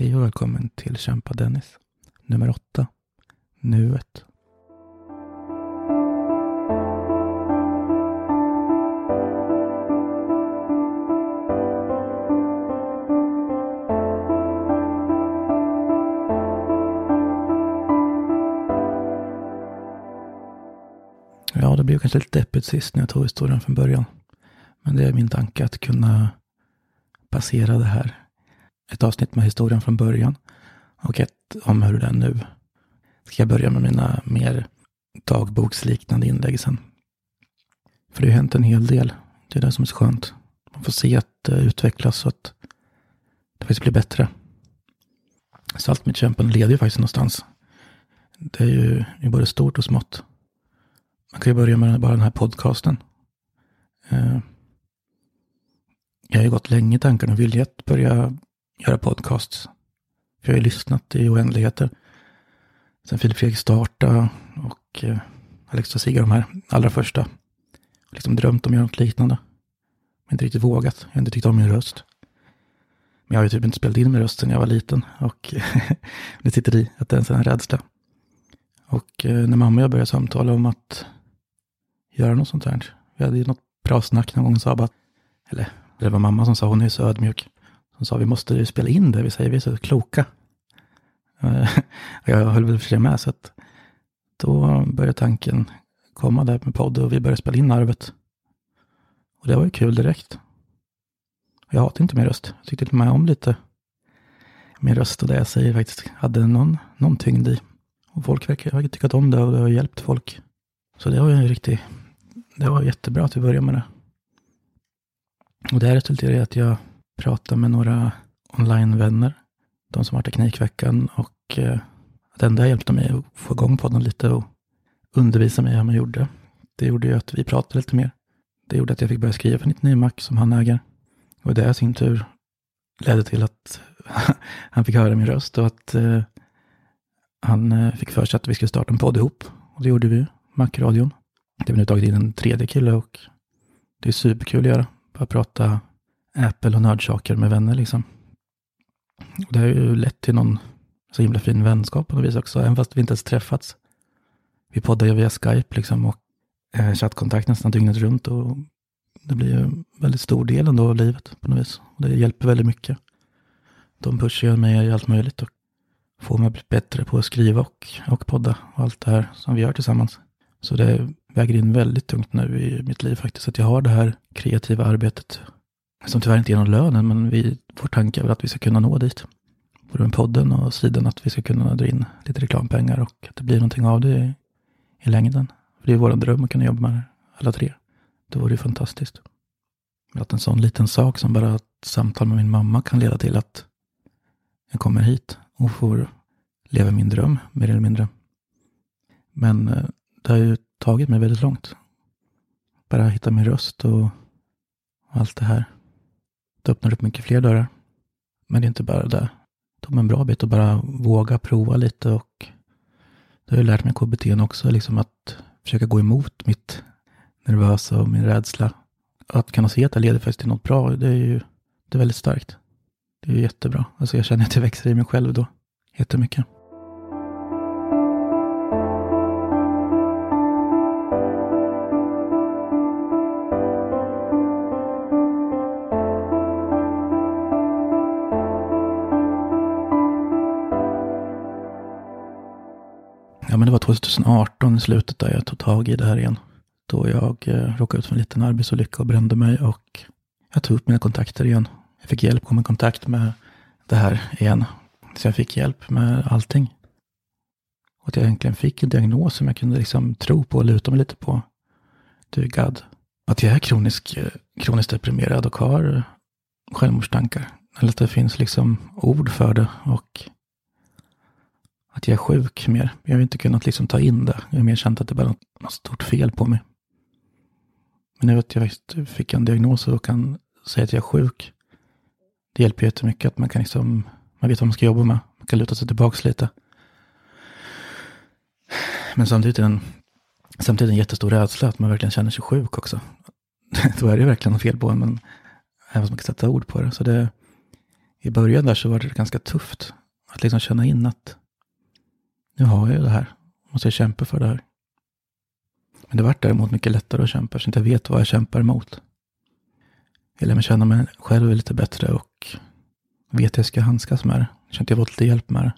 Hej och välkommen till Kämpa Dennis. Nummer 8. Nuet. Ja, det blev kanske lite deppigt sist när jag tog historien från början. Men det är min tanke att kunna passera det här. Ett avsnitt med historien från början och ett om hur det är nu. Ska jag börja med mina mer dagboksliknande inlägg sen. För det har hänt en hel del. Det är det som är så skönt. Man får se att det utvecklas så att det faktiskt blir bättre. Så allt mitt kämpande leder ju faktiskt någonstans. Det är ju det är både stort och smått. Man kan ju börja med bara den här podcasten. Eh, jag har ju gått länge i tankarna och vill att börja göra podcasts. För jag har ju lyssnat i oändligheter. Sen Filip Fredrik starta och eh, Alex och Sigge de här allra första. Liksom drömt om att göra något liknande. Men inte riktigt vågat. Jag har inte tyckt om min röst. Men jag har ju typ inte spelat in min röst sedan jag var liten. Och det sitter i att det är en sån här rädsla. Och eh, när mamma och jag började samtala om att göra något sånt här. Vi hade ju något bra snack någon gång och sa bara, eller det var mamma som sa, hon är så ödmjuk. Hon sa, vi måste ju spela in det, vi säger, vi är så kloka. Eh, jag höll väl för sig med, så att då började tanken komma där med podd och vi började spela in arvet. Och det var ju kul direkt. Jag hatar inte min röst. Jag tyckte till och med om lite min röst och det jag säger faktiskt hade någon, någon tyngd i. Och folk verkar ha tyckat om det och det har hjälpt folk. Så det var ju en riktig, det var jättebra att vi började med det. Och det här resulterade i att jag prata med några online-vänner. De som har Teknikveckan och eh, det enda hjälpte mig att få igång podden lite och undervisa mig hur man gjorde. Det gjorde ju att vi pratade lite mer. Det gjorde att jag fick börja skriva för 99 Mac som han äger. Och det i sin tur ledde till att han fick höra min röst och att eh, han eh, fick för sig att vi skulle starta en podd ihop. Och det gjorde vi, Mac-radion. Det har vi nu tagit in en tredje kille och det är superkul att göra. Bara prata Apple och nördsaker med vänner liksom. Och det har ju lett till någon så himla fin vänskap på något vis också, även fast vi inte ens träffats. Vi poddar ju via Skype liksom och eh, chattkontakt nästan dygnet runt och det blir ju en väldigt stor del ändå av livet på något vis. Och det hjälper väldigt mycket. De pushar mig i allt möjligt och får mig att bli bättre på att skriva och, och podda och allt det här som vi gör tillsammans. Så det väger in väldigt tungt nu i mitt liv faktiskt, att jag har det här kreativa arbetet som tyvärr inte ger någon lön, men vi, vår tanke är väl att vi ska kunna nå dit. Både med podden och sidan att vi ska kunna dra in lite reklampengar och att det blir någonting av det i, i längden. För det är vår dröm att kunna jobba med alla tre. Det vore ju fantastiskt. Att en sån liten sak som bara ett samtal med min mamma kan leda till att jag kommer hit och får leva min dröm, mer eller mindre. Men eh, det har ju tagit mig väldigt långt. Bara hitta min röst och allt det här. Det öppnar upp mycket fler dörrar. Men det är inte bara det. Det tog mig en bra bit att bara våga prova lite och det har jag lärt mig KBT också, liksom att försöka gå emot mitt nervösa och min rädsla. Att kunna se att det leder faktiskt till något bra, det är ju det är väldigt starkt. Det är ju jättebra. Alltså jag känner att jag växer i mig själv då. Jättemycket. Men det var 2018 i slutet där jag tog tag i det här igen. Då jag eh, råkade ut för en liten arbetsolycka och brände mig och jag tog upp mina kontakter igen. Jag fick hjälp, kom i kontakt med det här igen. Så jag fick hjälp med allting. Och att jag egentligen fick en diagnos som jag kunde liksom tro på och luta mig lite på. Du God. Att jag är kronisk, eh, kroniskt deprimerad och har självmordstankar. Eller att det finns liksom ord för det och att jag är sjuk mer. Jag har inte kunnat liksom ta in det. Jag har mer känt att det bara är något, något stort fel på mig. Men nu att jag fick en diagnos och kan säga att jag är sjuk. Det hjälper jättemycket att man kan liksom, man vet vad man ska jobba med. Man kan luta sig tillbaka lite. Men samtidigt är det en, samtidigt en jättestor rädsla att man verkligen känner sig sjuk också. Då är det verkligen något fel på en, men även om man kan sätta ord på det. Så det, i början där så var det ganska tufft att liksom känna in att nu har jag det här. Måste jag kämpa för det här. Men det vart däremot mycket lättare att kämpa eftersom jag inte vet vad jag kämpar emot. Jag lär mig känna mig själv lite bättre och vet hur jag ska handskas med det. Jag känner att jag har fått lite hjälp med det.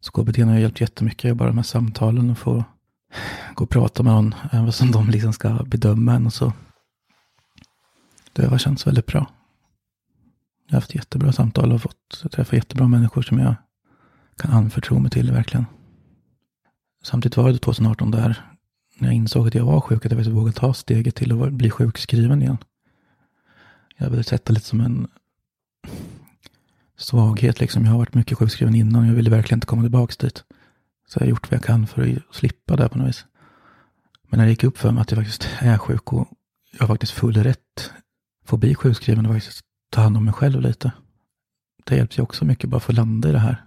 Så KBT har hjälpt jättemycket, bara med samtalen och få gå och prata med någon, även som de liksom ska bedöma en och så. Det har känts väldigt bra. Jag har haft jättebra samtal och fått träffa jättebra människor som jag kan anförtro mig till verkligen. Samtidigt var det 2018 där, när jag insåg att jag var sjuk, att jag vågade ta steget till att bli sjukskriven igen. Jag ville sett det lite som en svaghet liksom. Jag har varit mycket sjukskriven innan och jag ville verkligen inte komma tillbaka dit. Så jag har gjort vad jag kan för att slippa det på något vis. Men när det gick upp för mig att jag faktiskt är sjuk och jag har faktiskt full rätt få bli sjukskriven och faktiskt ta hand om mig själv lite. Det hjälpte ju också mycket bara för att landa i det här.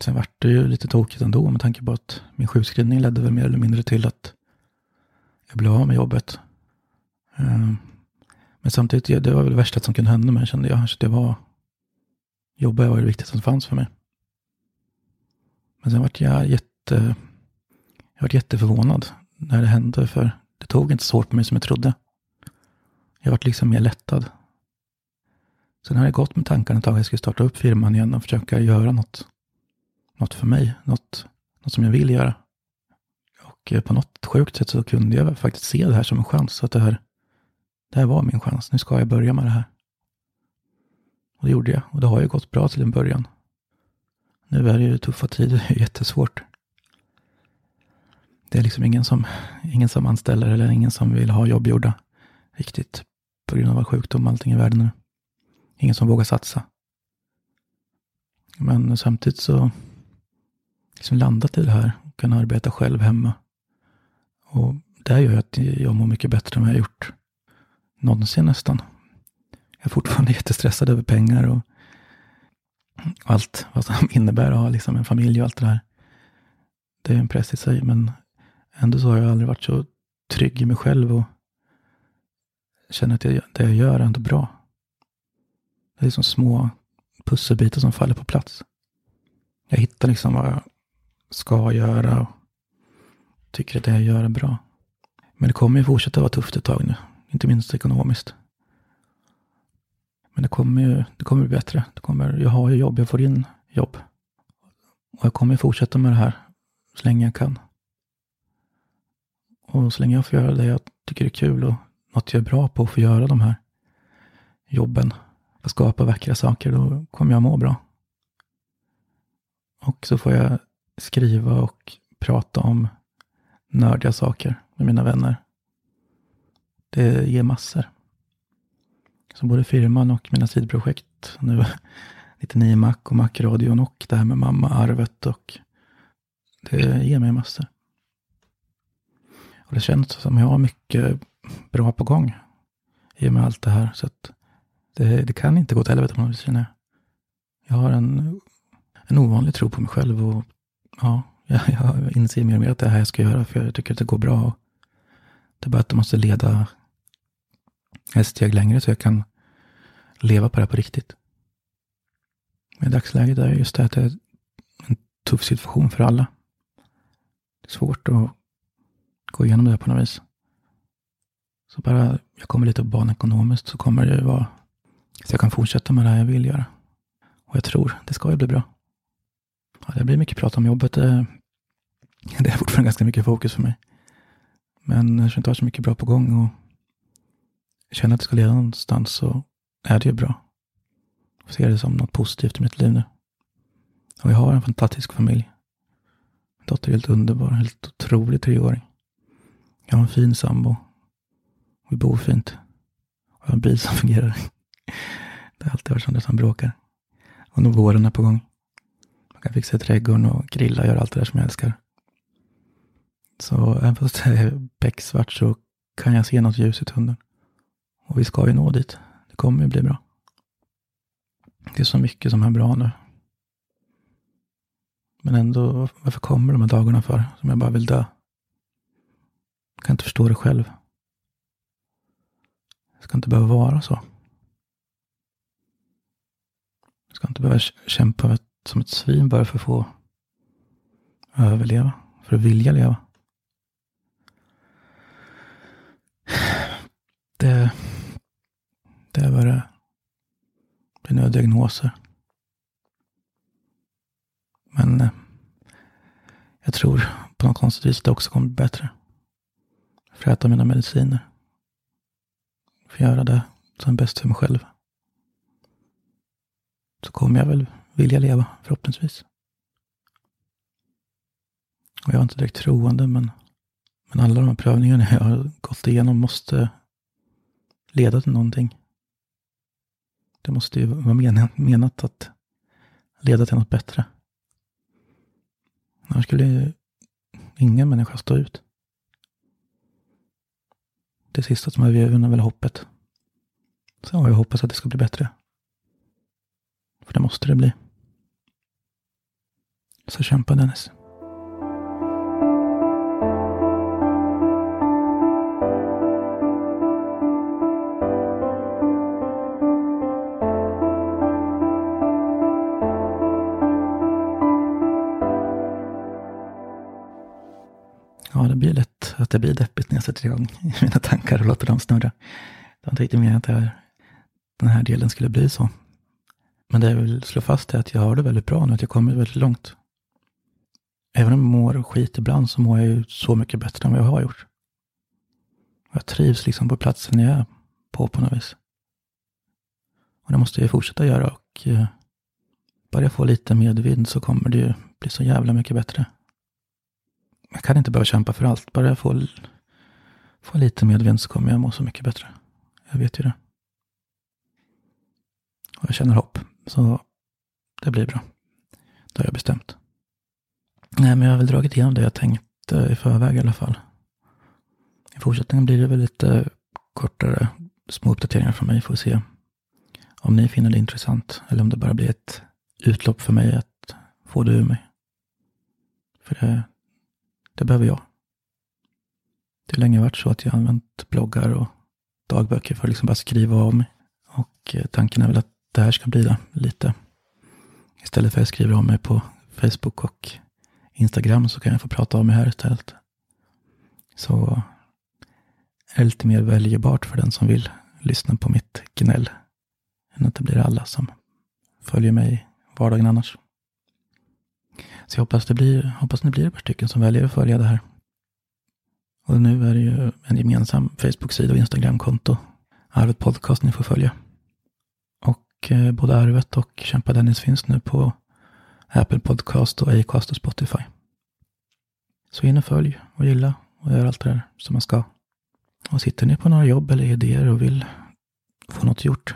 Sen vart det ju lite tokigt ändå med tanke på att min sjukskrivning ledde väl mer eller mindre till att jag blev av med jobbet. Eh, men samtidigt, det var väl det värsta som kunde hända mig kände jag. Alltså, så det var, jobba var det viktigaste som fanns för mig. Men sen vart jag jätte, jag vart jätteförvånad när det hände. För det tog inte så hårt på mig som jag trodde. Jag vart liksom mer lättad. Sen har jag gått med tankarna ett tag att jag skulle starta upp firman igen och försöka göra något, något för mig. Något, något som jag vill göra. Och eh, på något sjukt sätt så kunde jag faktiskt se det här som en chans. Att det här, det här var min chans. Nu ska jag börja med det här. Och det gjorde jag. Och det har ju gått bra till en början. Nu är det ju tuffa tider. Det är jättesvårt. Det är liksom ingen som, ingen som anställer eller ingen som vill ha jobb gjorda riktigt på grund av all sjukdom och allting i världen nu. Ingen som vågar satsa. Men samtidigt så liksom landat i det här. och Kunna arbeta själv hemma. Och det gör att jag mår mycket bättre än vad jag gjort någonsin nästan. Jag är fortfarande jättestressad över pengar och allt vad som innebär att ha liksom en familj och allt det där. Det är en press i sig, men ändå så har jag aldrig varit så trygg i mig själv och känner att det jag gör är ändå bra. Det är som små pusselbitar som faller på plats. Jag hittar liksom vad jag ska göra och tycker att det jag gör är bra. Men det kommer ju fortsätta vara tufft ett tag nu, inte minst ekonomiskt. Men det kommer ju det kommer bli bättre. Det kommer, jag har ju jobb, jag får in jobb. Och jag kommer fortsätta med det här så länge jag kan. Och så länge jag får göra det jag tycker är kul och något jag är bra på att få göra de här jobben, att skapa vackra saker, då kommer jag må bra. Och så får jag skriva och prata om nördiga saker med mina vänner. Det ger massor. Så både firman och mina sidprojekt nu, 99 Mac och Mac-radion och det här med mamma-arvet och det ger mig massor. Och det känns som jag har mycket bra på gång i och med allt det här. Så att det, det kan inte gå till helvete på något vis jag. Jag har en, en ovanlig tro på mig själv och ja, jag, jag inser mer och mer att det är här jag ska göra för jag tycker att det går bra. Det är bara att det måste leda ett steg längre så jag kan leva på det här på riktigt. Men i dagsläget är just det att det är en tuff situation för alla. Det är svårt att gå igenom det här på något vis. Så bara jag kommer lite på banan ekonomiskt så kommer det vara så jag kan fortsätta med det här jag vill göra. Och jag tror det ska ju bli bra. Ja, det blir mycket prat om jobbet. Eh, det, är fortfarande ganska mycket fokus för mig. Men jag inte har så mycket bra på gång och känner att det ska leda någonstans så är det ju bra. Jag ser det som något positivt i mitt liv nu. Och jag har en fantastisk familj. Min dotter är helt underbar, helt otrolig treåring. Jag har en fin sambo. Vi bor fint. Och jag har en bil som fungerar. Det har alltid varit sånt som bråkar. Och nu våren är på gång. Man kan fixa i trädgården och grilla och göra allt det där som jag älskar. Så även fast det är becksvart så kan jag se något ljus i tunneln. Och vi ska ju nå dit. Det kommer ju bli bra. Det är så mycket som är bra nu. Men ändå, varför kommer de här dagarna för? Som jag bara vill dö. Jag kan inte förstå det själv. Det ska inte behöva vara så. Jag ska inte behöva kämpa för att som ett svin bara för att få överleva. För att vilja leva. Det, det är vad det är. Det är några diagnoser. Men eh, jag tror på något konstigt vis att det också kommer bli bättre. För att äta mina mediciner. För att göra det som är bäst för mig själv. Så kommer jag väl vilja leva förhoppningsvis. Och jag är inte direkt troende men, men alla de här prövningarna jag har gått igenom måste leda till någonting. Det måste ju vara menat att leda till något bättre. Annars skulle ingen människa stå ut. Det sista som överger är väl hoppet. Så jag hoppas att det ska bli bättre. För det måste det bli. Så kämpa Dennis. Ja, det blir lätt att det blir deppigt när jag sätter igång mina tankar och låter dem snurra. Det var inte riktigt meningen att här, den här delen skulle bli så. Men det jag vill slå fast är att jag har det väldigt bra nu, att jag kommer väldigt långt. Även om jag mår skit ibland så mår jag ju så mycket bättre än vad jag har gjort. Jag trivs liksom på platsen jag är på på något vis. Och det måste jag fortsätta göra och eh, bara jag får lite medvind så kommer det ju bli så jävla mycket bättre jag kan inte behöva kämpa för allt. Bara jag får, får lite medvind så kommer jag må så mycket bättre. Jag vet ju det. Och jag känner hopp. Så det blir bra. Det har jag bestämt. Nej, men jag har väl dragit igenom det jag tänkte i förväg i alla fall. I fortsättningen blir det väl lite kortare små uppdateringar från mig. Får se om ni finner det intressant. Eller om det bara blir ett utlopp för mig att få det ur mig. För det, det behöver jag. Det har länge varit så att jag använt bloggar och dagböcker för att liksom bara skriva av mig. Och eh, tanken är väl att det här ska bli det lite. Istället för att jag skriver av mig på Facebook och Instagram så kan jag få prata av mig här istället. Så är lite mer väljerbart för den som vill lyssna på mitt gnäll. Än att det blir alla som följer mig vardagen annars. Så jag hoppas det blir, hoppas det blir ett par stycken som väljer att följa det här. Och nu är det ju en gemensam Facebook-sida och Instagram-konto. Arvet Podcast ni får följa. Och eh, både Arvet och Kämpa Dennis finns nu på Apple Podcast och Acast och Spotify. Så in och följ och gilla och gör allt det där som man ska. Och sitter ni på några jobb eller idéer och vill få något gjort,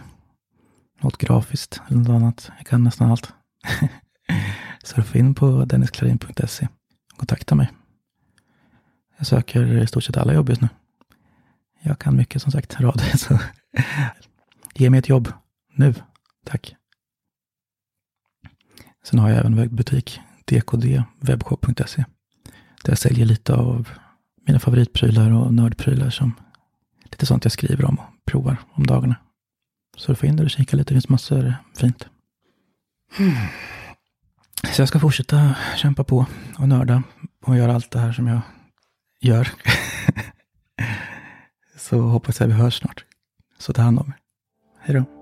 något grafiskt eller något annat, jag kan nästan allt. surfa in på dennisklarin.se och kontakta mig. Jag söker i stort sett alla jobb just nu. Jag kan mycket som sagt, rad. Så ge mig ett jobb nu, tack. Sen har jag även webbbutik, dkdwebshop.se. Där jag säljer lite av mina favoritprylar och nördprylar som lite sånt jag skriver om och provar om dagarna. Surfa in där och kika lite, det finns massor fint. Hmm. Så jag ska fortsätta kämpa på och nörda och göra allt det här som jag gör. Så hoppas jag vi hörs snart. Så ta hand om er. Hej då.